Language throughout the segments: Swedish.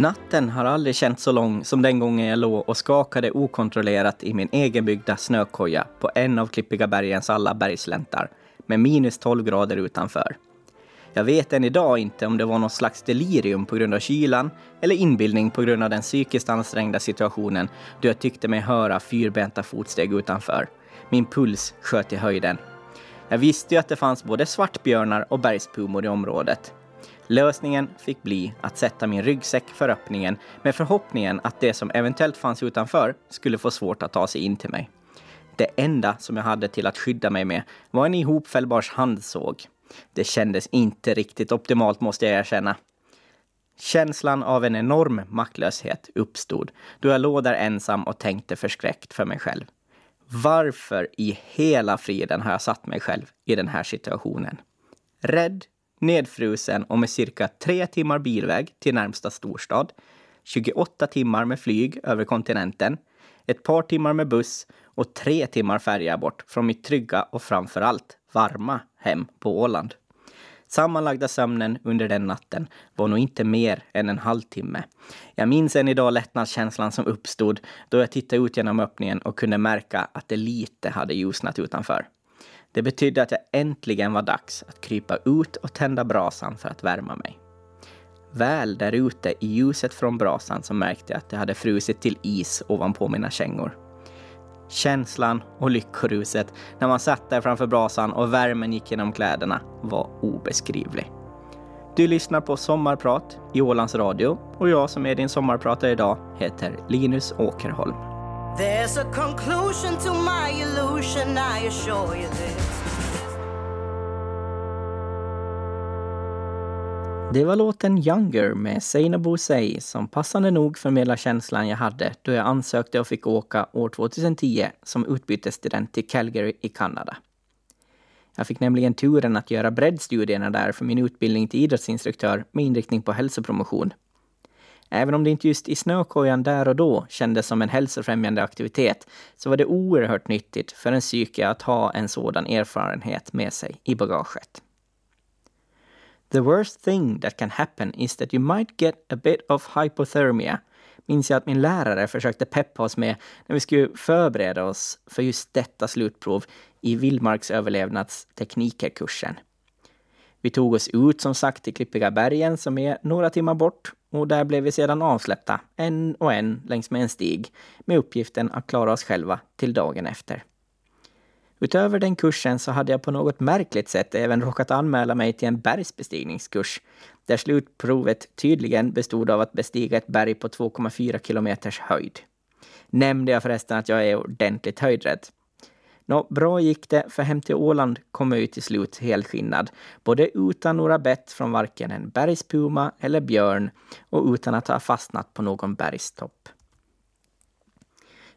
Natten har aldrig känts så lång som den gången jag låg och skakade okontrollerat i min egenbyggda snökoja på en av Klippiga bergens alla bergsläntar med minus 12 grader utanför. Jag vet än idag inte om det var något slags delirium på grund av kylan eller inbildning på grund av den psykiskt ansträngda situationen då jag tyckte mig höra fyrbenta fotsteg utanför. Min puls sköt i höjden. Jag visste ju att det fanns både svartbjörnar och bergspumor i området. Lösningen fick bli att sätta min ryggsäck för öppningen med förhoppningen att det som eventuellt fanns utanför skulle få svårt att ta sig in till mig. Det enda som jag hade till att skydda mig med var en ihopfällbars handsåg. Det kändes inte riktigt optimalt måste jag erkänna. Känslan av en enorm maktlöshet uppstod då jag låg där ensam och tänkte förskräckt för mig själv. Varför i hela friden har jag satt mig själv i den här situationen? Rädd, nedfrusen och med cirka tre timmar bilväg till närmsta storstad, 28 timmar med flyg över kontinenten, ett par timmar med buss och tre timmar färja bort från mitt trygga och framför allt varma hem på Åland. Sammanlagda sömnen under den natten var nog inte mer än en halvtimme. Jag minns än idag lättnadskänslan som uppstod då jag tittade ut genom öppningen och kunde märka att det lite hade ljusnat utanför. Det betydde att jag äntligen var dags att krypa ut och tända brasan för att värma mig. Väl där ute i ljuset från brasan så märkte jag att det hade frusit till is ovanpå mina kängor. Känslan och lyckoruset när man satt där framför brasan och värmen gick genom kläderna var obeskrivlig. Du lyssnar på Sommarprat i Ålands Radio och jag som är din sommarpratare idag heter Linus Åkerholm. There's a conclusion to my illusion, I assure you this. Det var låten Younger med Seinabo Sey som passande nog förmedlar känslan jag hade då jag ansökte och fick åka år 2010 som utbytesstudent till Calgary i Kanada. Jag fick nämligen turen att göra breddstudierna där för min utbildning till idrottsinstruktör med inriktning på hälsopromotion. Även om det inte just i snökojan där och då kändes som en hälsofrämjande aktivitet så var det oerhört nyttigt för en psyke att ha en sådan erfarenhet med sig i bagaget. The worst thing that can happen is that you might get a bit of hypothermia minns jag att min lärare försökte peppa oss med när vi skulle förbereda oss för just detta slutprov i vildmarksöverlevnadsteknikerkursen. Vi tog oss ut som sagt till Klippiga bergen som är några timmar bort och där blev vi sedan avsläppta en och en längs med en stig med uppgiften att klara oss själva till dagen efter. Utöver den kursen så hade jag på något märkligt sätt även råkat anmäla mig till en bergsbestigningskurs där slutprovet tydligen bestod av att bestiga ett berg på 2,4 kilometers höjd. Nämnde jag förresten att jag är ordentligt höjdrädd. Nå, bra gick det, för hem till Åland kom jag ut till slut helskinnad, både utan några bett från varken en bergspuma eller björn och utan att ha fastnat på någon bergstopp.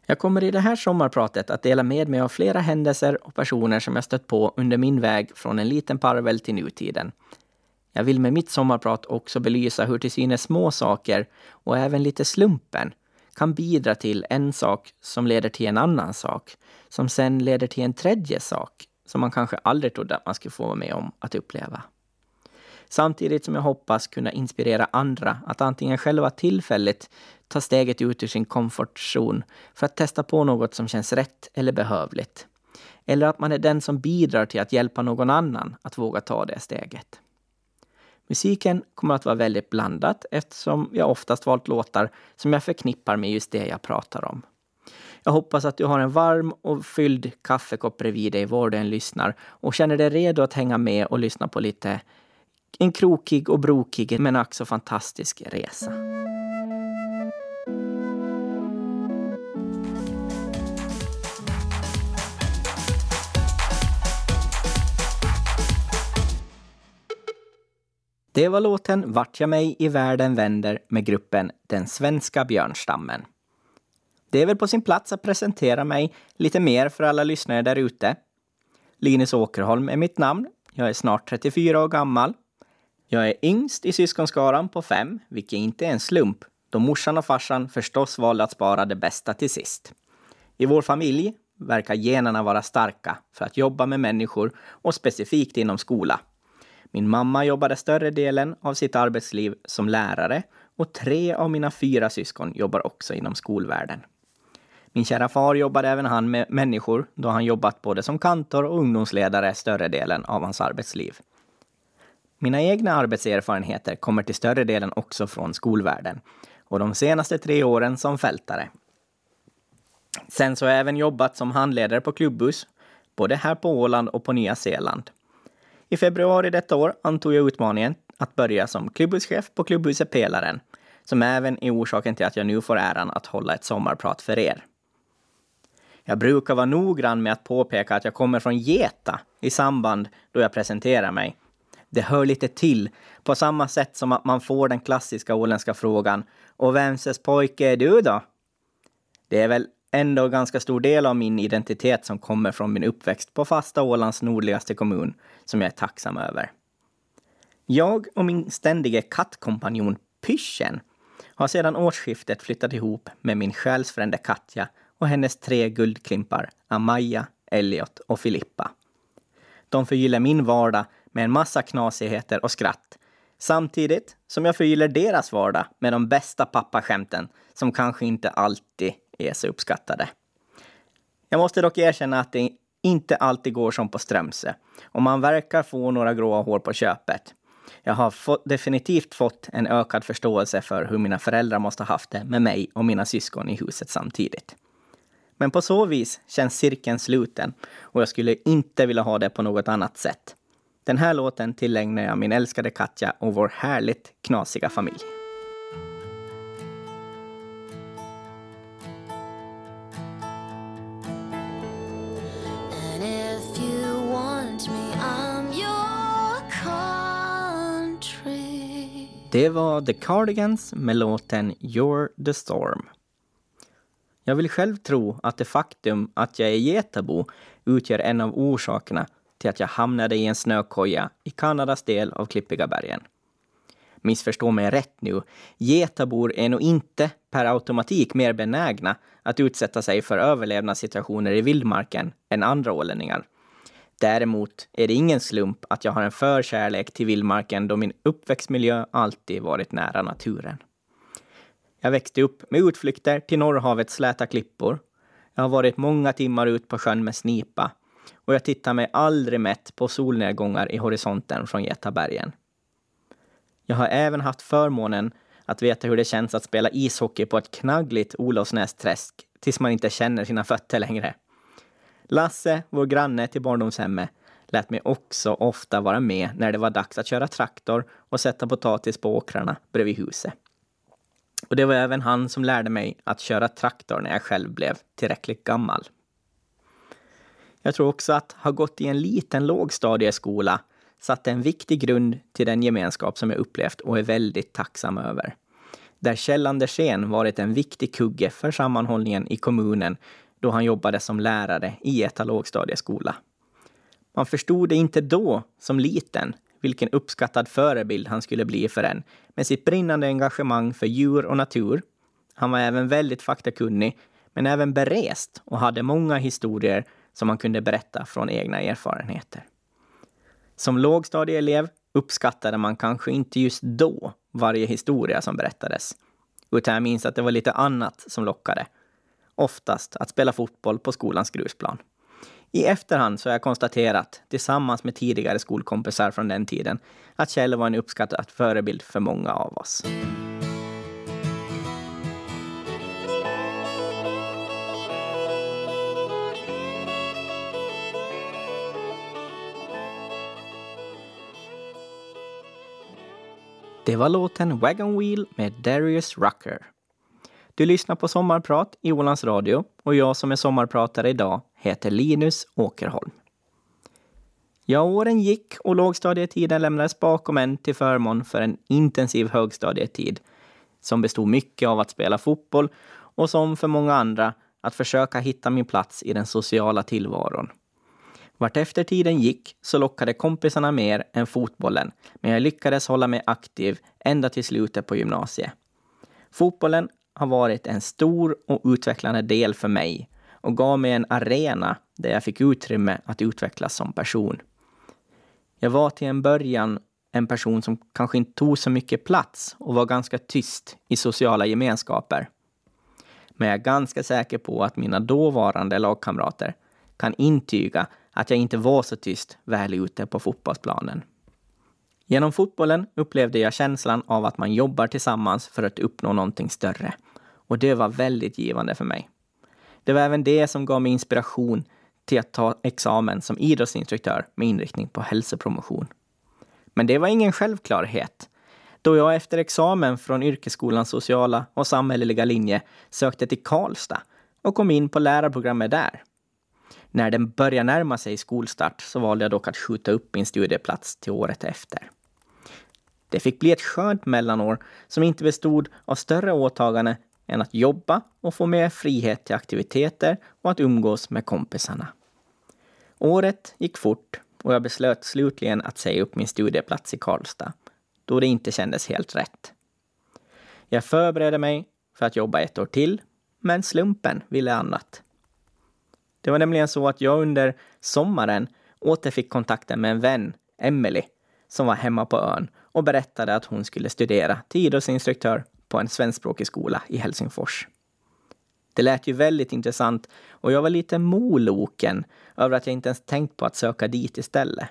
Jag kommer i det här sommarpratet att dela med mig av flera händelser och personer som jag stött på under min väg från en liten parvel till nutiden. Jag vill med mitt sommarprat också belysa hur till synes små saker och även lite slumpen kan bidra till en sak som leder till en annan sak, som sen leder till en tredje sak som man kanske aldrig trodde att man skulle få vara med om att uppleva. Samtidigt som jag hoppas kunna inspirera andra att antingen själva tillfälligt ta steget ut ur sin komfortzon för att testa på något som känns rätt eller behövligt. Eller att man är den som bidrar till att hjälpa någon annan att våga ta det steget. Musiken kommer att vara väldigt blandat eftersom jag oftast valt låtar som jag förknippar med just det jag pratar om. Jag hoppas att du har en varm och fylld kaffekopp bredvid dig var du än lyssnar och känner dig redo att hänga med och lyssna på lite en krokig och brokig men också fantastisk resa. Det var låten Vart jag mig i världen vänder med gruppen Den svenska björnstammen. Det är väl på sin plats att presentera mig lite mer för alla lyssnare där ute. Linus Åkerholm är mitt namn. Jag är snart 34 år gammal. Jag är yngst i syskonskaran på fem, vilket inte är en slump då morsan och farsan förstås valde att spara det bästa till sist. I vår familj verkar generna vara starka för att jobba med människor och specifikt inom skola. Min mamma jobbade större delen av sitt arbetsliv som lärare och tre av mina fyra syskon jobbar också inom skolvärlden. Min kära far jobbade även han med människor då han jobbat både som kantor och ungdomsledare större delen av hans arbetsliv. Mina egna arbetserfarenheter kommer till större delen också från skolvärlden och de senaste tre åren som fältare. Sen så har jag även jobbat som handledare på klubbuss, både här på Åland och på Nya Zeeland. I februari detta år antog jag utmaningen att börja som klubbhuschef på klubbhuset Pelaren, som även är orsaken till att jag nu får äran att hålla ett sommarprat för er. Jag brukar vara noggrann med att påpeka att jag kommer från Geta i samband då jag presenterar mig. Det hör lite till, på samma sätt som att man får den klassiska åländska frågan Och vemses pojke är du då? Det är väl ändå ganska stor del av min identitet som kommer från min uppväxt på fasta Ålands nordligaste kommun, som jag är tacksam över. Jag och min ständige kattkompanjon Pyschen har sedan årsskiftet flyttat ihop med min själsfrände Katja och hennes tre guldklimpar Amaya, Elliot och Filippa. De förgyller min vardag med en massa knasigheter och skratt samtidigt som jag förgyller deras vardag med de bästa pappaskämten som kanske inte alltid är så uppskattade. Jag måste dock erkänna att det inte alltid går som på Strömse och man verkar få några gråa hår på köpet. Jag har fått, definitivt fått en ökad förståelse för hur mina föräldrar måste ha haft det med mig och mina syskon i huset samtidigt. Men på så vis känns cirkeln sluten och jag skulle inte vilja ha det på något annat sätt. Den här låten tillägnar jag min älskade Katja och vår härligt knasiga familj. Det var The Cardigans med låten You're the Storm. Jag vill själv tro att det faktum att jag är getabo utgör en av orsakerna till att jag hamnade i en snökoja i Kanadas del av Klippiga bergen. Missförstå mig rätt nu. Getabor är nog inte per automatik mer benägna att utsätta sig för överlevnadssituationer i vildmarken än andra ålänningar. Däremot är det ingen slump att jag har en förkärlek till vildmarken då min uppväxtmiljö alltid varit nära naturen. Jag växte upp med utflykter till Norrhavets släta klippor. Jag har varit många timmar ut på sjön med snipa och jag tittar mig aldrig mätt på solnedgångar i horisonten från Getabergen. Jag har även haft förmånen att veta hur det känns att spela ishockey på ett knaggligt Olofsnästräsk tills man inte känner sina fötter längre. Lasse, vår granne till barndomshemmet, lät mig också ofta vara med när det var dags att köra traktor och sätta potatis på åkrarna bredvid huset. Och det var även han som lärde mig att köra traktor när jag själv blev tillräckligt gammal. Jag tror också att ha gått i en liten lågstadieskola satte en viktig grund till den gemenskap som jag upplevt och är väldigt tacksam över. Där Kjell Andersén varit en viktig kugge för sammanhållningen i kommunen då han jobbade som lärare i Eta lågstadieskola. Man förstod det inte då, som liten, vilken uppskattad förebild han skulle bli för en med sitt brinnande engagemang för djur och natur. Han var även väldigt faktakunnig, men även berest och hade många historier som han kunde berätta från egna erfarenheter. Som lågstadieelev uppskattade man kanske inte just då varje historia som berättades, utan jag minns att det var lite annat som lockade. Oftast att spela fotboll på skolans grusplan. I efterhand så har jag konstaterat, tillsammans med tidigare skolkompisar från den tiden, att Kjell var en uppskattad förebild för många av oss. Det var låten Wagon Wheel med Darius Rucker. Du lyssnar på Sommarprat i Ålands Radio och jag som är sommarpratare idag heter Linus Åkerholm. Ja, åren gick och lågstadietiden lämnades bakom en till förmån för en intensiv högstadietid som bestod mycket av att spela fotboll och som för många andra att försöka hitta min plats i den sociala tillvaron. Vartefter tiden gick så lockade kompisarna mer än fotbollen, men jag lyckades hålla mig aktiv ända till slutet på gymnasiet. Fotbollen har varit en stor och utvecklande del för mig och gav mig en arena där jag fick utrymme att utvecklas som person. Jag var till en början en person som kanske inte tog så mycket plats och var ganska tyst i sociala gemenskaper. Men jag är ganska säker på att mina dåvarande lagkamrater kan intyga att jag inte var så tyst väl ute på fotbollsplanen. Genom fotbollen upplevde jag känslan av att man jobbar tillsammans för att uppnå någonting större. Och det var väldigt givande för mig. Det var även det som gav mig inspiration till att ta examen som idrottsinstruktör med inriktning på hälsopromotion. Men det var ingen självklarhet. Då jag efter examen från yrkesskolans sociala och samhälleliga linje sökte till Karlstad och kom in på lärarprogrammet där. När den började närma sig skolstart så valde jag dock att skjuta upp min studieplats till året efter. Det fick bli ett skönt mellanår som inte bestod av större åtaganden än att jobba och få mer frihet till aktiviteter och att umgås med kompisarna. Året gick fort och jag beslöt slutligen att säga upp min studieplats i Karlstad, då det inte kändes helt rätt. Jag förberedde mig för att jobba ett år till, men slumpen ville annat. Det var nämligen så att jag under sommaren återfick kontakten med en vän, Emily, som var hemma på ön och berättade att hon skulle studera till idrottsinstruktör på en svenskspråkig skola i Helsingfors. Det lät ju väldigt intressant och jag var lite moloken över att jag inte ens tänkt på att söka dit istället.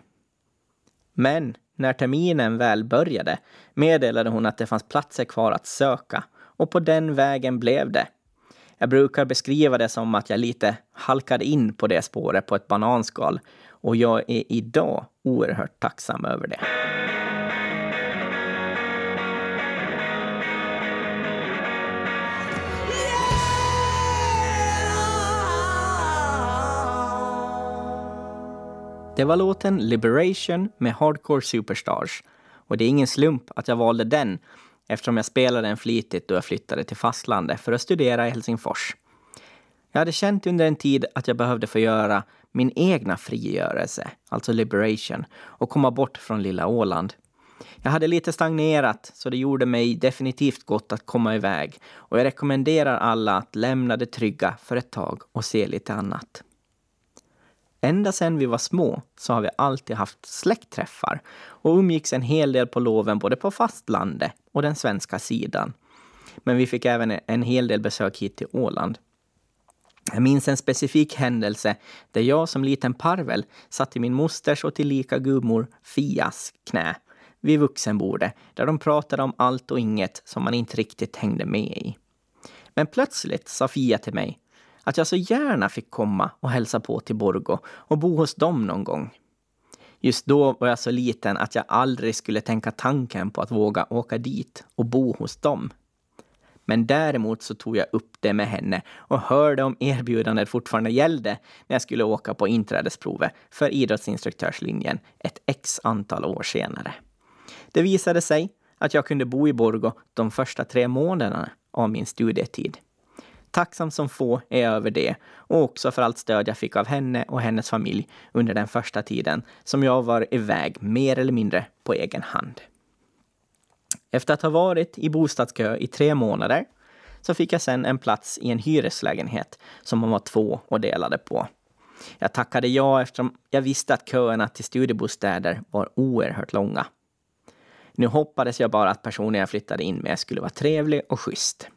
Men när terminen väl började meddelade hon att det fanns platser kvar att söka och på den vägen blev det. Jag brukar beskriva det som att jag lite halkade in på det spåret på ett bananskal och jag är idag oerhört tacksam över det. Det var låten Liberation med Hardcore Superstars. Och det är ingen slump att jag valde den eftersom jag spelade den flitigt då jag flyttade till fastlandet för att studera i Helsingfors. Jag hade känt under en tid att jag behövde få göra min egna frigörelse, alltså liberation, och komma bort från lilla Åland. Jag hade lite stagnerat, så det gjorde mig definitivt gott att komma iväg. Och jag rekommenderar alla att lämna det trygga för ett tag och se lite annat. Ända sedan vi var små så har vi alltid haft släktträffar och umgicks en hel del på loven både på fastlandet och den svenska sidan. Men vi fick även en hel del besök hit till Åland. Jag minns en specifik händelse där jag som liten parvel satt i min mosters och tillika gudmor Fias knä vid vuxenbordet där de pratade om allt och inget som man inte riktigt hängde med i. Men plötsligt sa Fia till mig att jag så gärna fick komma och hälsa på till Borgo och bo hos dem någon gång. Just då var jag så liten att jag aldrig skulle tänka tanken på att våga åka dit och bo hos dem. Men däremot så tog jag upp det med henne och hörde om erbjudandet fortfarande gällde när jag skulle åka på inträdesprovet för idrottsinstruktörslinjen ett x antal år senare. Det visade sig att jag kunde bo i Borgo de första tre månaderna av min studietid. Tacksam som få är jag över det och också för allt stöd jag fick av henne och hennes familj under den första tiden som jag var iväg mer eller mindre på egen hand. Efter att ha varit i bostadskö i tre månader så fick jag sen en plats i en hyreslägenhet som man var två och delade på. Jag tackade ja eftersom jag visste att köerna till studiebostäder var oerhört långa. Nu hoppades jag bara att personen jag flyttade in med skulle vara trevlig och schysst.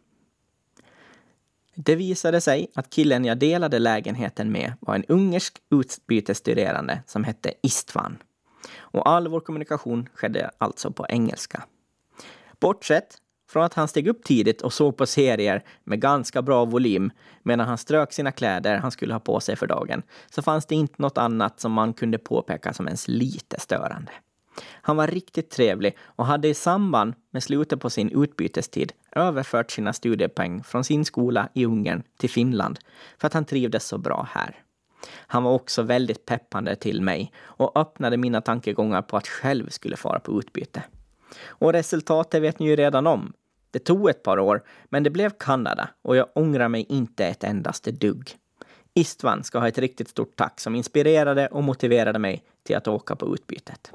Det visade sig att killen jag delade lägenheten med var en ungersk utbytesstuderande som hette Istvan. Och all vår kommunikation skedde alltså på engelska. Bortsett från att han steg upp tidigt och såg på serier med ganska bra volym medan han strök sina kläder han skulle ha på sig för dagen, så fanns det inte något annat som man kunde påpeka som ens lite störande. Han var riktigt trevlig och hade i samband med slutet på sin utbytestid överfört sina studiepoäng från sin skola i Ungern till Finland för att han trivdes så bra här. Han var också väldigt peppande till mig och öppnade mina tankegångar på att själv skulle fara på utbyte. Och resultatet vet ni ju redan om. Det tog ett par år, men det blev Kanada och jag ångrar mig inte ett endaste dugg. Istvan ska ha ett riktigt stort tack som inspirerade och motiverade mig till att åka på utbytet.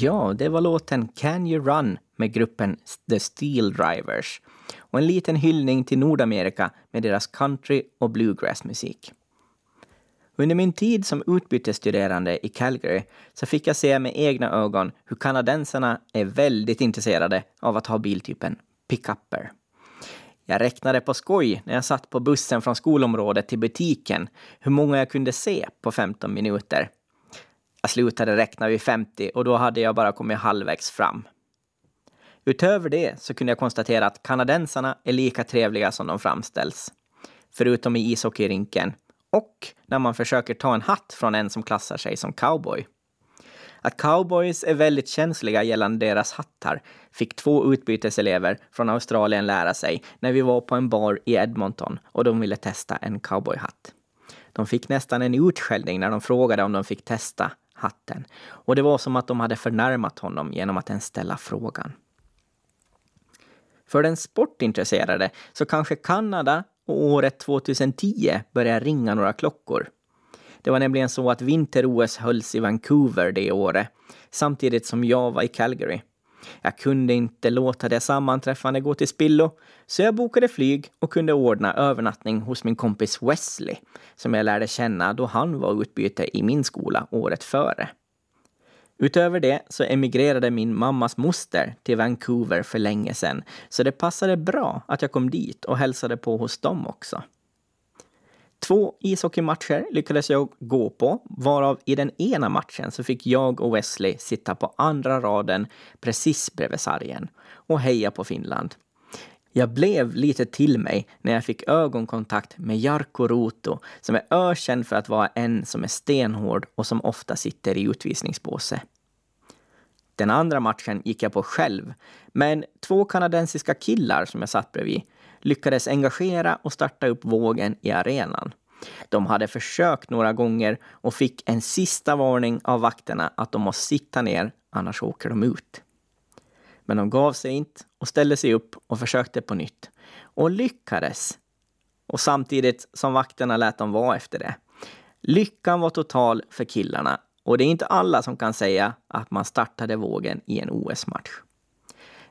Ja, det var låten Can You Run med gruppen The Steel Drivers och en liten hyllning till Nordamerika med deras country och bluegrassmusik. Under min tid som utbytesstuderande i Calgary så fick jag se med egna ögon hur kanadensarna är väldigt intresserade av att ha biltypen pickupper. Jag räknade på skoj när jag satt på bussen från skolområdet till butiken hur många jag kunde se på 15 minuter. Jag slutade räkna vid 50 och då hade jag bara kommit halvvägs fram. Utöver det så kunde jag konstatera att kanadensarna är lika trevliga som de framställs. Förutom i ishockeyrinken och när man försöker ta en hatt från en som klassar sig som cowboy. Att cowboys är väldigt känsliga gällande deras hattar fick två utbyteselever från Australien lära sig när vi var på en bar i Edmonton och de ville testa en cowboyhatt. De fick nästan en utskällning när de frågade om de fick testa hatten. Och det var som att de hade förnärmat honom genom att ens ställa frågan. För den sportintresserade så kanske Kanada och året 2010 började ringa några klockor. Det var nämligen så att vinter-OS hölls i Vancouver det året, samtidigt som jag var i Calgary. Jag kunde inte låta det sammanträffande gå till spillo, så jag bokade flyg och kunde ordna övernattning hos min kompis Wesley, som jag lärde känna då han var utbyte i min skola året före. Utöver det så emigrerade min mammas moster till Vancouver för länge sedan, så det passade bra att jag kom dit och hälsade på hos dem också. Två ishockeymatcher lyckades jag gå på, varav i den ena matchen så fick jag och Wesley sitta på andra raden precis bredvid sargen och heja på Finland. Jag blev lite till mig när jag fick ögonkontakt med Jarkko Ruutu som är ökänd för att vara en som är stenhård och som ofta sitter i utvisningsbåse. Den andra matchen gick jag på själv, men två kanadensiska killar som jag satt bredvid lyckades engagera och starta upp vågen i arenan. De hade försökt några gånger och fick en sista varning av vakterna att de måste sitta ner, annars åker de ut. Men de gav sig inte och ställde sig upp och försökte på nytt. Och lyckades. Och samtidigt som vakterna lät dem vara efter det. Lyckan var total för killarna och det är inte alla som kan säga att man startade vågen i en OS-match.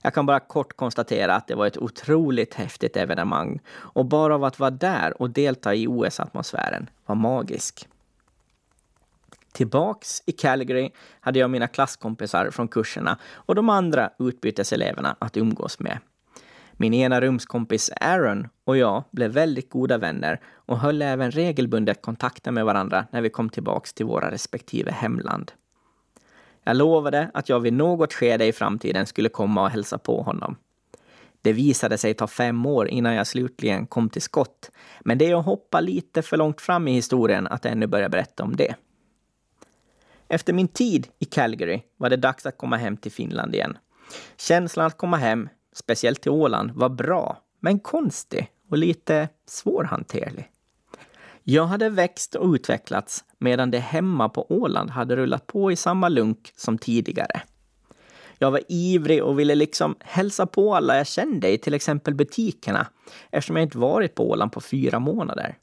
Jag kan bara kort konstatera att det var ett otroligt häftigt evenemang och bara av att vara där och delta i OS-atmosfären var magisk. Tillbaks i Calgary hade jag mina klasskompisar från kurserna och de andra utbyteseleverna att umgås med. Min ena rumskompis Aaron och jag blev väldigt goda vänner och höll även regelbundet kontakten med varandra när vi kom tillbaks till våra respektive hemland. Jag lovade att jag vid något skede i framtiden skulle komma och hälsa på honom. Det visade sig ta fem år innan jag slutligen kom till skott, men det är att hoppa lite för långt fram i historien att ännu börja berätta om det. Efter min tid i Calgary var det dags att komma hem till Finland igen. Känslan att komma hem, speciellt till Åland, var bra, men konstig och lite svårhanterlig. Jag hade växt och utvecklats medan det hemma på Åland hade rullat på i samma lunk som tidigare. Jag var ivrig och ville liksom hälsa på alla jag kände i till exempel butikerna eftersom jag inte varit på Åland på fyra månader.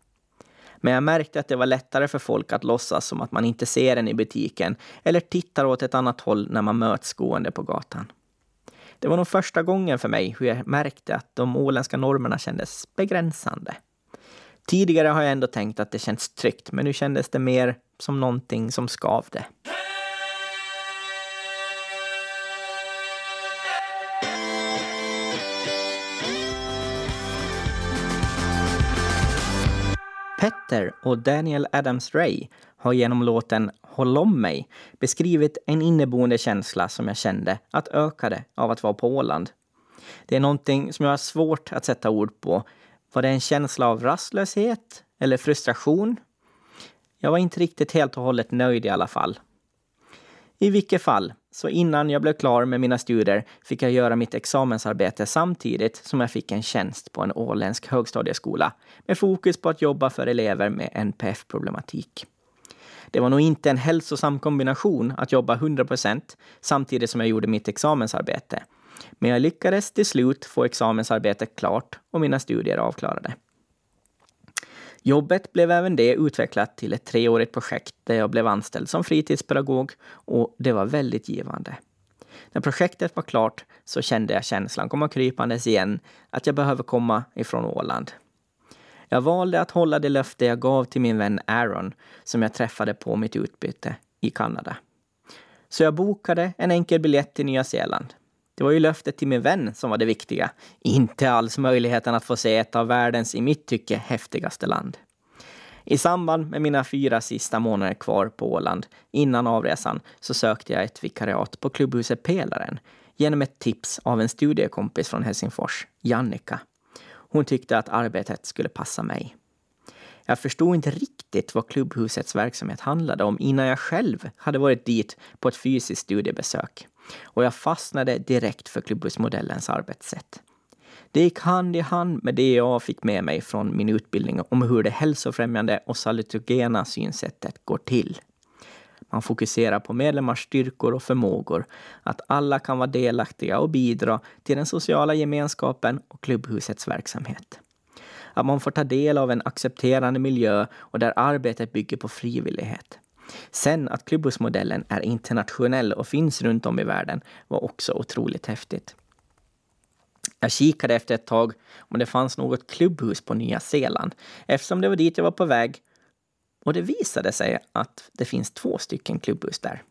Men jag märkte att det var lättare för folk att låtsas som att man inte ser en i butiken eller tittar åt ett annat håll när man möts gående på gatan. Det var nog första gången för mig hur jag märkte att de åländska normerna kändes begränsande. Tidigare har jag ändå tänkt att det känns tryggt, men nu kändes det mer som någonting som skavde. Petter och Daniel Adams-Ray har genom låten Håll om mig beskrivit en inneboende känsla som jag kände att ökade av att vara på Åland. Det är någonting som jag har svårt att sätta ord på, var det en känsla av rastlöshet eller frustration? Jag var inte riktigt helt och hållet nöjd i alla fall. I vilket fall, så innan jag blev klar med mina studier fick jag göra mitt examensarbete samtidigt som jag fick en tjänst på en åländsk högstadieskola med fokus på att jobba för elever med NPF-problematik. Det var nog inte en hälsosam kombination att jobba 100% samtidigt som jag gjorde mitt examensarbete. Men jag lyckades till slut få examensarbetet klart och mina studier avklarade. Jobbet blev även det utvecklat till ett treårigt projekt där jag blev anställd som fritidspedagog och det var väldigt givande. När projektet var klart så kände jag känslan komma krypandes igen att jag behöver komma ifrån Åland. Jag valde att hålla det löfte jag gav till min vän Aaron som jag träffade på mitt utbyte i Kanada. Så jag bokade en enkel biljett till Nya Zeeland. Det var ju löftet till min vän som var det viktiga, inte alls möjligheten att få se ett av världens, i mitt tycke, häftigaste land. I samband med mina fyra sista månader kvar på Åland innan avresan så sökte jag ett vikariat på klubbhuset Pelaren genom ett tips av en studiekompis från Helsingfors, Jannika. Hon tyckte att arbetet skulle passa mig. Jag förstod inte riktigt vad klubbhusets verksamhet handlade om innan jag själv hade varit dit på ett fysiskt studiebesök. Och jag fastnade direkt för klubbhusmodellens arbetssätt. Det gick hand i hand med det jag fick med mig från min utbildning om hur det hälsofrämjande och salutogena synsättet går till. Man fokuserar på medlemmars styrkor och förmågor, att alla kan vara delaktiga och bidra till den sociala gemenskapen och klubbhusets verksamhet. Att man får ta del av en accepterande miljö och där arbetet bygger på frivillighet. Sen att klubbhusmodellen är internationell och finns runt om i världen var också otroligt häftigt. Jag kikade efter ett tag om det fanns något klubbhus på Nya Zeeland eftersom det var dit jag var på väg. Och det visade sig att det finns två stycken klubbhus där.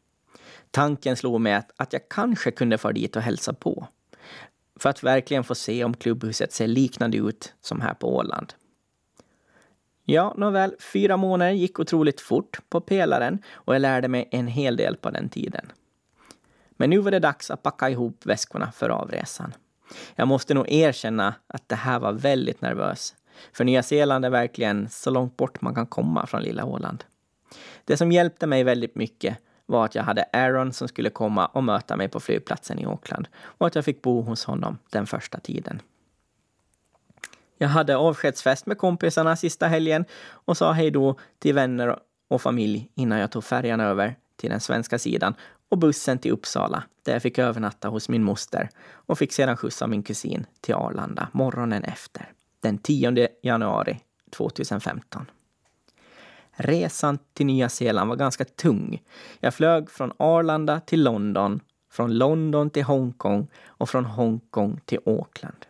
Tanken slog mig att, att jag kanske kunde få dit och hälsa på. För att verkligen få se om klubbhuset ser liknande ut som här på Åland. Ja, nåväl, fyra månader gick otroligt fort på pelaren och jag lärde mig en hel del på den tiden. Men nu var det dags att packa ihop väskorna för avresan. Jag måste nog erkänna att det här var väldigt nervös. För Nya Zeeland är verkligen så långt bort man kan komma från lilla Åland. Det som hjälpte mig väldigt mycket var att jag hade Aaron som skulle komma och möta mig på flygplatsen i Auckland och att jag fick bo hos honom den första tiden. Jag hade avskedsfest med kompisarna sista helgen och sa hej då till vänner och familj innan jag tog färjan över till den svenska sidan och bussen till Uppsala där jag fick övernatta hos min moster och fick sedan skjutsa min kusin till Arlanda morgonen efter, den 10 januari 2015. Resan till Nya Zeeland var ganska tung. Jag flög från Arlanda till London, från London till Hongkong och från Hongkong till Auckland.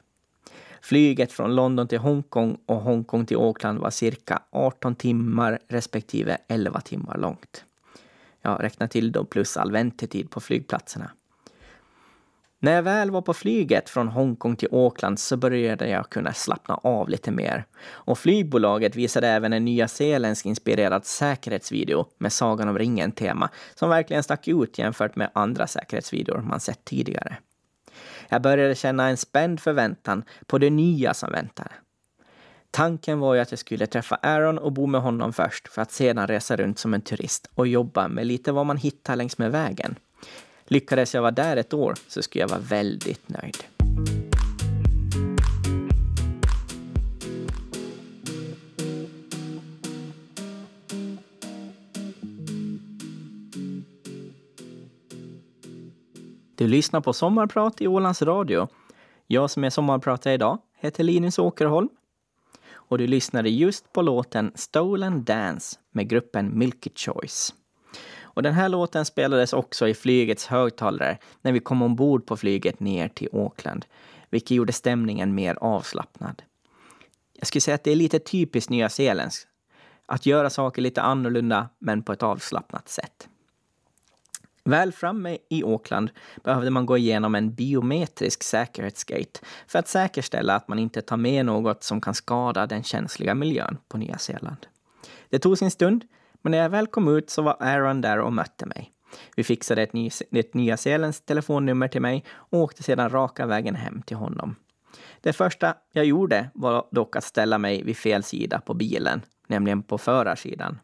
Flyget från London till Hongkong och Hongkong till Auckland var cirka 18 timmar respektive 11 timmar långt Jag räknar till då plus all väntetid på flygplatserna. När jag väl var på flyget från Hongkong till Auckland så började jag kunna slappna av lite mer. Och flygbolaget visade även en nyzeeländsk-inspirerad säkerhetsvideo med Sagan om ringen-tema som verkligen stack ut jämfört med andra säkerhetsvideor man sett tidigare. Jag började känna en spänd förväntan på det nya som väntade. Tanken var ju att jag skulle träffa Aaron och bo med honom först för att sedan resa runt som en turist och jobba med lite vad man hittar längs med vägen. Lyckades jag vara där ett år så skulle jag vara väldigt nöjd. Du lyssnar på Sommarprat i Ålands Radio. Jag som är sommarpratare idag heter Linus Åkerholm och du lyssnade just på låten Stolen Dance med gruppen Milky Choice. Och den här låten spelades också i flygets högtalare när vi kom ombord på flyget ner till Auckland, vilket gjorde stämningen mer avslappnad. Jag skulle säga att det är lite typiskt nyzeeländskt. Att göra saker lite annorlunda, men på ett avslappnat sätt. Väl framme i Auckland behövde man gå igenom en biometrisk säkerhetsgate för att säkerställa att man inte tar med något som kan skada den känsliga miljön på Nya Zeeland. Det tog sin stund, men när jag väl kom ut så var Aaron där och mötte mig. Vi fixade ett, ny, ett Nya Zeelands telefonnummer till mig och åkte sedan raka vägen hem till honom. Det första jag gjorde var dock att ställa mig vid fel sida på bilen, nämligen på förarsidan.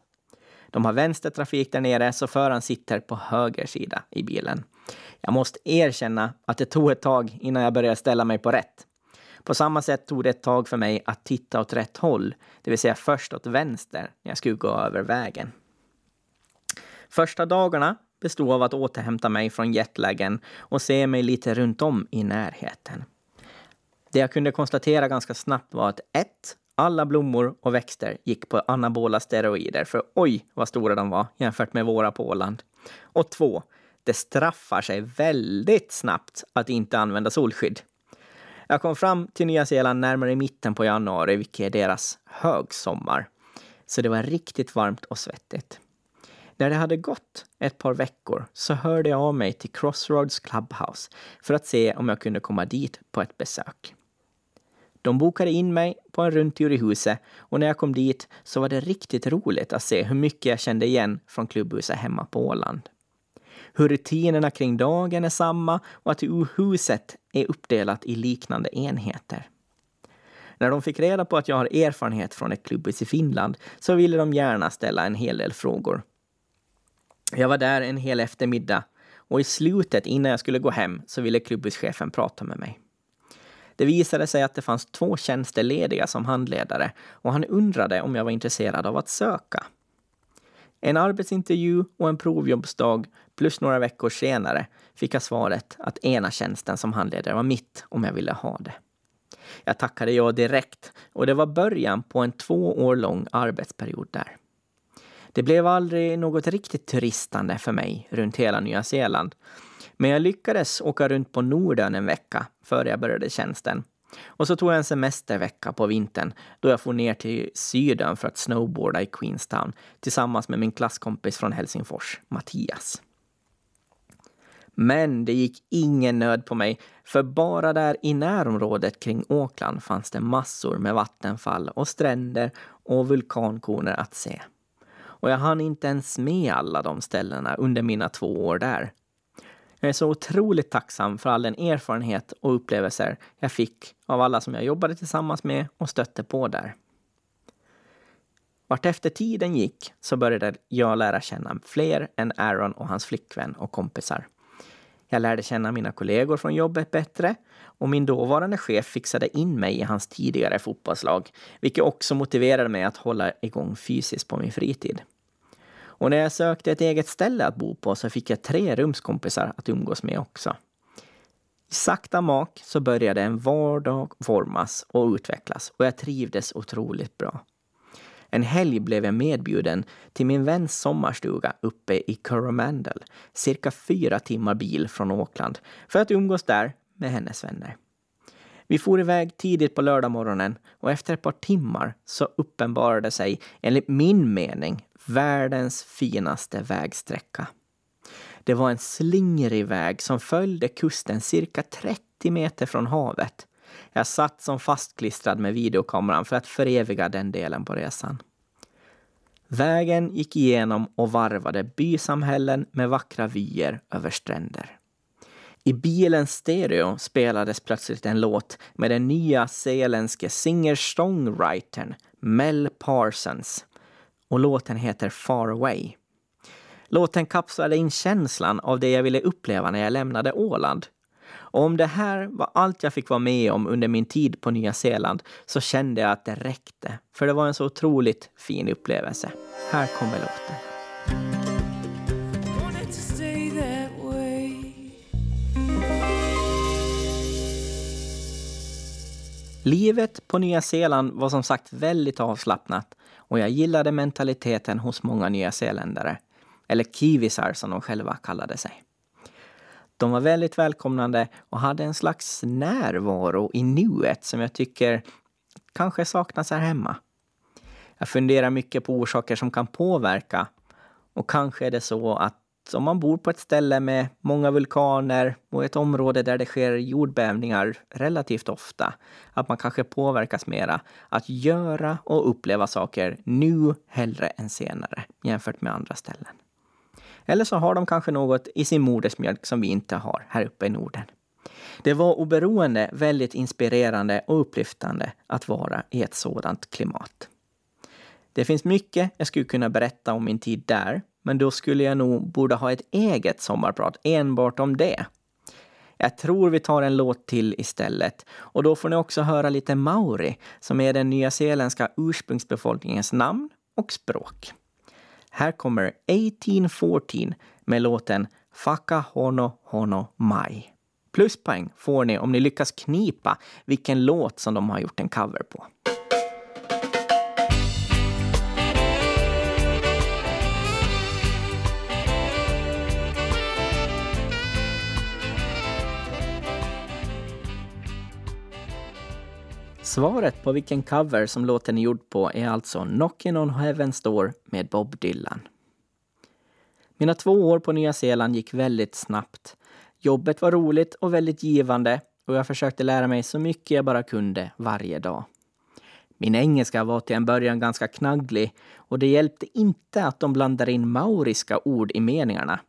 De har vänstertrafik där nere, så föraren sitter på höger sida i bilen. Jag måste erkänna att det tog ett tag innan jag började ställa mig på rätt. På samma sätt tog det ett tag för mig att titta åt rätt håll, det vill säga först åt vänster när jag skulle gå över vägen. Första dagarna bestod av att återhämta mig från jetlagen och se mig lite runt om i närheten. Det jag kunde konstatera ganska snabbt var att 1. Alla blommor och växter gick på anabola steroider, för oj vad stora de var jämfört med våra på Åland. Och 2. det straffar sig väldigt snabbt att inte använda solskydd. Jag kom fram till Nya Zeeland närmare mitten på januari, vilket är deras högsommar. Så det var riktigt varmt och svettigt. När det hade gått ett par veckor så hörde jag av mig till Crossroads Clubhouse för att se om jag kunde komma dit på ett besök. De bokade in mig på en rundtur i huset och när jag kom dit så var det riktigt roligt att se hur mycket jag kände igen från klubbhuset hemma på Åland. Hur rutinerna kring dagen är samma och att huset är uppdelat i liknande enheter. När de fick reda på att jag har erfarenhet från ett klubbhus i Finland så ville de gärna ställa en hel del frågor. Jag var där en hel eftermiddag och i slutet innan jag skulle gå hem så ville klubbhuschefen prata med mig. Det visade sig att det fanns två tjänster lediga som handledare och han undrade om jag var intresserad av att söka. En arbetsintervju och en provjobbsdag plus några veckor senare fick jag svaret att ena tjänsten som handledare var mitt om jag ville ha det. Jag tackade ja direkt och det var början på en två år lång arbetsperiod där. Det blev aldrig något riktigt turistande för mig runt hela Nya Zeeland. Men jag lyckades åka runt på Nordön en vecka före jag började tjänsten. Och så tog jag en semestervecka på vintern då jag for ner till Sydön för att snowboarda i Queenstown tillsammans med min klasskompis från Helsingfors, Mattias. Men det gick ingen nöd på mig, för bara där i närområdet kring Auckland fanns det massor med vattenfall och stränder och vulkankoner att se. Och jag hann inte ens med alla de ställena under mina två år där. Jag är så otroligt tacksam för all den erfarenhet och upplevelser jag fick av alla som jag jobbade tillsammans med och stötte på där. Vart efter tiden gick så började jag lära känna fler än Aaron och hans flickvän och kompisar. Jag lärde känna mina kollegor från jobbet bättre och min dåvarande chef fixade in mig i hans tidigare fotbollslag, vilket också motiverade mig att hålla igång fysiskt på min fritid. Och när jag sökte ett eget ställe att bo på så fick jag tre rumskompisar att umgås med också. I sakta mak så började en vardag formas och utvecklas och jag trivdes otroligt bra. En helg blev jag medbjuden till min väns sommarstuga uppe i Coromandel, cirka fyra timmar bil från Auckland, för att umgås där med hennes vänner. Vi for iväg tidigt på lördagmorgonen och efter ett par timmar så uppenbarade sig, enligt min mening, världens finaste vägsträcka. Det var en slingrig väg som följde kusten cirka 30 meter från havet. Jag satt som fastklistrad med videokameran för att föreviga den delen på resan. Vägen gick igenom och varvade bysamhällen med vackra vyer över stränder. I bilens stereo spelades plötsligt en låt med den nya zeeländske singer-songwritern Mel Parsons och låten heter Far Away. Låten kapslade in känslan av det jag ville uppleva när jag lämnade Åland. Och om det här var allt jag fick vara med om under min tid på Nya Zeeland så kände jag att det räckte. För det var en så otroligt fin upplevelse. Här kommer låten. Livet på Nya Zeeland var som sagt väldigt avslappnat och jag gillade mentaliteten hos många nyzeeländare, eller kiwisar som de själva kallade sig. De var väldigt välkomnande och hade en slags närvaro i nuet som jag tycker kanske saknas här hemma. Jag funderar mycket på orsaker som kan påverka och kanske är det så att om man bor på ett ställe med många vulkaner och ett område där det sker jordbävningar relativt ofta, att man kanske påverkas mera att göra och uppleva saker nu hellre än senare jämfört med andra ställen. Eller så har de kanske något i sin modersmjölk som vi inte har här uppe i Norden. Det var oberoende väldigt inspirerande och upplyftande att vara i ett sådant klimat. Det finns mycket jag skulle kunna berätta om min tid där, men då skulle jag nog borde ha ett eget sommarprat enbart om det. Jag tror vi tar en låt till istället. Och då får ni också höra lite maori, som är den nyzeeländska ursprungsbefolkningens namn och språk. Här kommer 1814 med låten Faka Hono Hono Mai. Pluspoäng får ni om ni lyckas knipa vilken låt som de har gjort en cover på. Svaret på vilken cover som låten är gjord på är alltså Knockin' on Heaven's Door med Bob Dylan. Mina två år på Nya Zeeland gick väldigt snabbt. Jobbet var roligt och väldigt givande och jag försökte lära mig så mycket jag bara kunde varje dag. Min engelska var till en början ganska knagglig och det hjälpte inte att de blandade in mauriska ord i meningarna.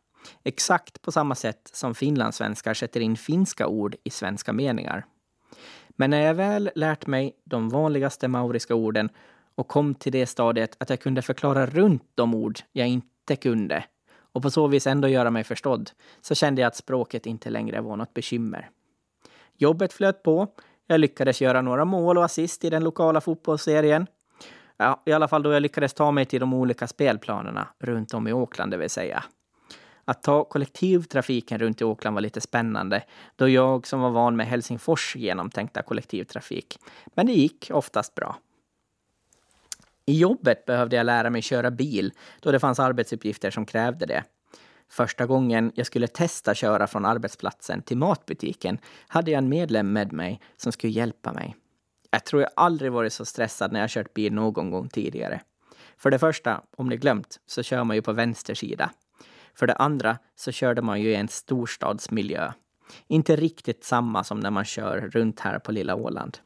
Exakt på samma sätt som finlandssvenskar sätter in finska ord i svenska meningar. Men när jag väl lärt mig de vanligaste mauriska orden och kom till det stadiet att jag kunde förklara runt de ord jag inte kunde och på så vis ändå göra mig förstådd, så kände jag att språket inte längre var något bekymmer. Jobbet flöt på. Jag lyckades göra några mål och assist i den lokala fotbollsserien. Ja, I alla fall då jag lyckades ta mig till de olika spelplanerna runt om i Auckland, det vill säga. Att ta kollektivtrafiken runt i Åkland var lite spännande, då jag som var van med Helsingfors genomtänkta kollektivtrafik. Men det gick oftast bra. I jobbet behövde jag lära mig köra bil, då det fanns arbetsuppgifter som krävde det. Första gången jag skulle testa köra från arbetsplatsen till matbutiken hade jag en medlem med mig som skulle hjälpa mig. Jag tror jag aldrig varit så stressad när jag kört bil någon gång tidigare. För det första, om ni glömt, så kör man ju på vänster sida. För det andra så körde man ju i en storstadsmiljö. Inte riktigt samma som när man kör runt här på lilla Åland.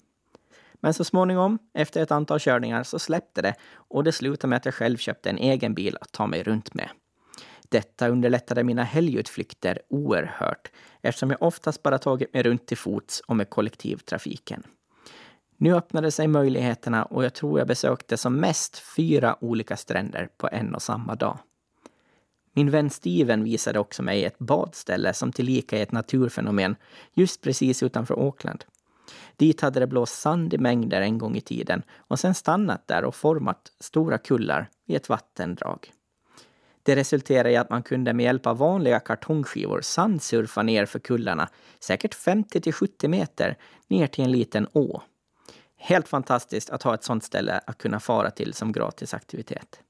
Men så småningom, efter ett antal körningar, så släppte det och det slutade med att jag själv köpte en egen bil att ta mig runt med. Detta underlättade mina helgutflykter oerhört eftersom jag oftast bara tagit mig runt till fots och med kollektivtrafiken. Nu öppnade sig möjligheterna och jag tror jag besökte som mest fyra olika stränder på en och samma dag. Min vän Steven visade också mig ett badställe som tillika är ett naturfenomen just precis utanför Auckland. Dit hade det blåst sand i mängder en gång i tiden och sen stannat där och format stora kullar i ett vattendrag. Det resulterade i att man kunde med hjälp av vanliga kartongskivor sandsurfa ner för kullarna, säkert 50 till 70 meter, ner till en liten å. Helt fantastiskt att ha ett sånt ställe att kunna fara till som gratisaktivitet.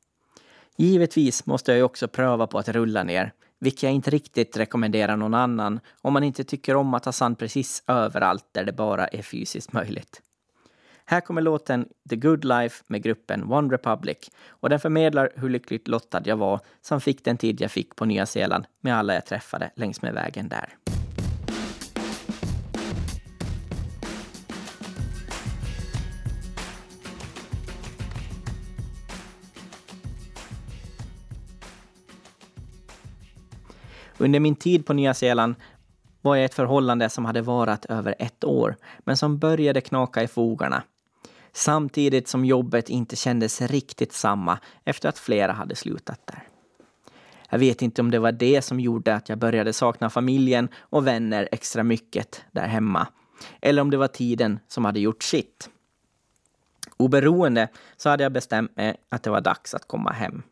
Givetvis måste jag ju också pröva på att rulla ner, vilket jag inte riktigt rekommenderar någon annan om man inte tycker om att ha sand precis överallt där det bara är fysiskt möjligt. Här kommer låten The Good Life med gruppen One Republic och den förmedlar hur lyckligt lottad jag var som fick den tid jag fick på Nya Zeeland med alla jag träffade längs med vägen där. Under min tid på Nya Zeeland var jag i ett förhållande som hade varat över ett år, men som började knaka i fogarna. Samtidigt som jobbet inte kändes riktigt samma efter att flera hade slutat där. Jag vet inte om det var det som gjorde att jag började sakna familjen och vänner extra mycket där hemma. Eller om det var tiden som hade gjort sitt. Oberoende så hade jag bestämt mig att det var dags att komma hem.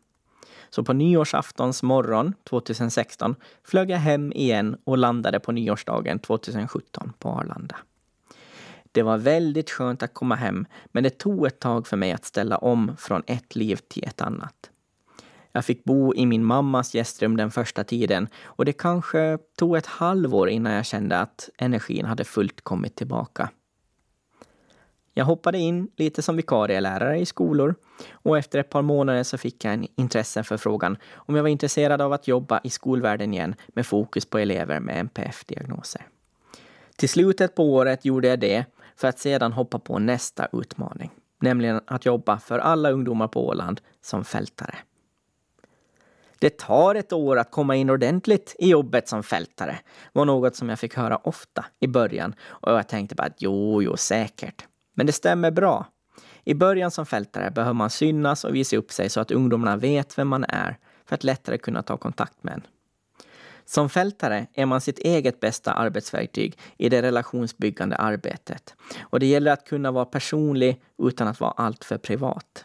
Så på nyårsaftons morgon 2016 flög jag hem igen och landade på nyårsdagen 2017 på Arlanda. Det var väldigt skönt att komma hem, men det tog ett tag för mig att ställa om från ett liv till ett annat. Jag fick bo i min mammas gästrum den första tiden och det kanske tog ett halvår innan jag kände att energin hade fullt kommit tillbaka. Jag hoppade in lite som vikarielärare i skolor och efter ett par månader så fick jag en intresse för frågan om jag var intresserad av att jobba i skolvärlden igen med fokus på elever med NPF-diagnoser. Till slutet på året gjorde jag det för att sedan hoppa på nästa utmaning, nämligen att jobba för alla ungdomar på Åland som fältare. Det tar ett år att komma in ordentligt i jobbet som fältare var något som jag fick höra ofta i början och jag tänkte bara att jo, jo, säkert. Men det stämmer bra. I början som fältare behöver man synas och visa upp sig så att ungdomarna vet vem man är för att lättare kunna ta kontakt med en. Som fältare är man sitt eget bästa arbetsverktyg i det relationsbyggande arbetet. Och det gäller att kunna vara personlig utan att vara alltför privat.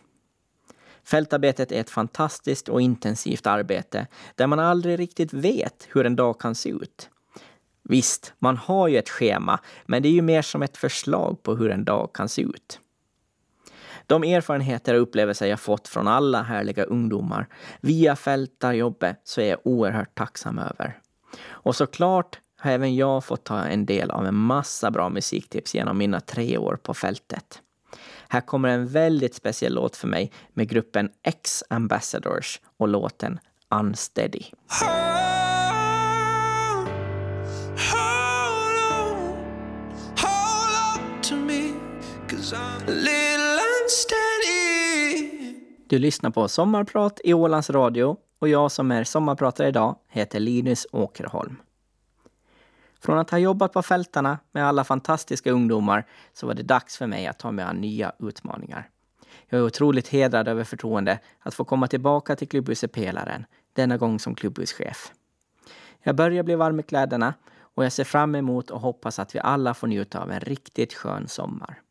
Fältarbetet är ett fantastiskt och intensivt arbete där man aldrig riktigt vet hur en dag kan se ut. Visst, man har ju ett schema, men det är ju mer som ett förslag på hur en dag kan se ut. De erfarenheter och upplevelser jag fått från alla härliga ungdomar via fältarjobbet så är jag oerhört tacksam över. Och såklart har även jag fått ta en del av en massa bra musiktips genom mina tre år på fältet. Här kommer en väldigt speciell låt för mig med gruppen X Ambassadors och låten Unsteady. Du lyssnar på Sommarprat i Ålands Radio och jag som är sommarpratare idag heter Linus Åkerholm. Från att ha jobbat på fältarna med alla fantastiska ungdomar så var det dags för mig att ta mig an nya utmaningar. Jag är otroligt hedrad över förtroende att få komma tillbaka till klubbhuset Pelaren, denna gång som klubbhuschef. Jag börjar bli varm i kläderna och jag ser fram emot och hoppas att vi alla får njuta av en riktigt skön sommar.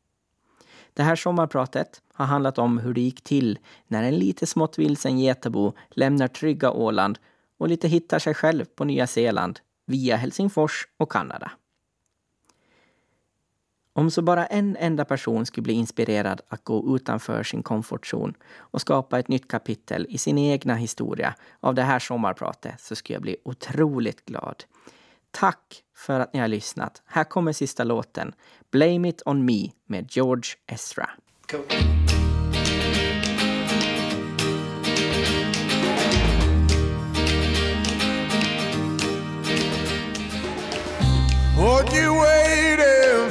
Det här sommarpratet har handlat om hur det gick till när en lite smått vilsen getabo lämnar trygga Åland och lite hittar sig själv på Nya Zeeland via Helsingfors och Kanada. Om så bara en enda person skulle bli inspirerad att gå utanför sin komfortzon och skapa ett nytt kapitel i sin egna historia av det här sommarpratet så skulle jag bli otroligt glad. Tack för att ni har lyssnat. Här kommer sista låten. Blame it on me med George Ezra. Cool. What you waiting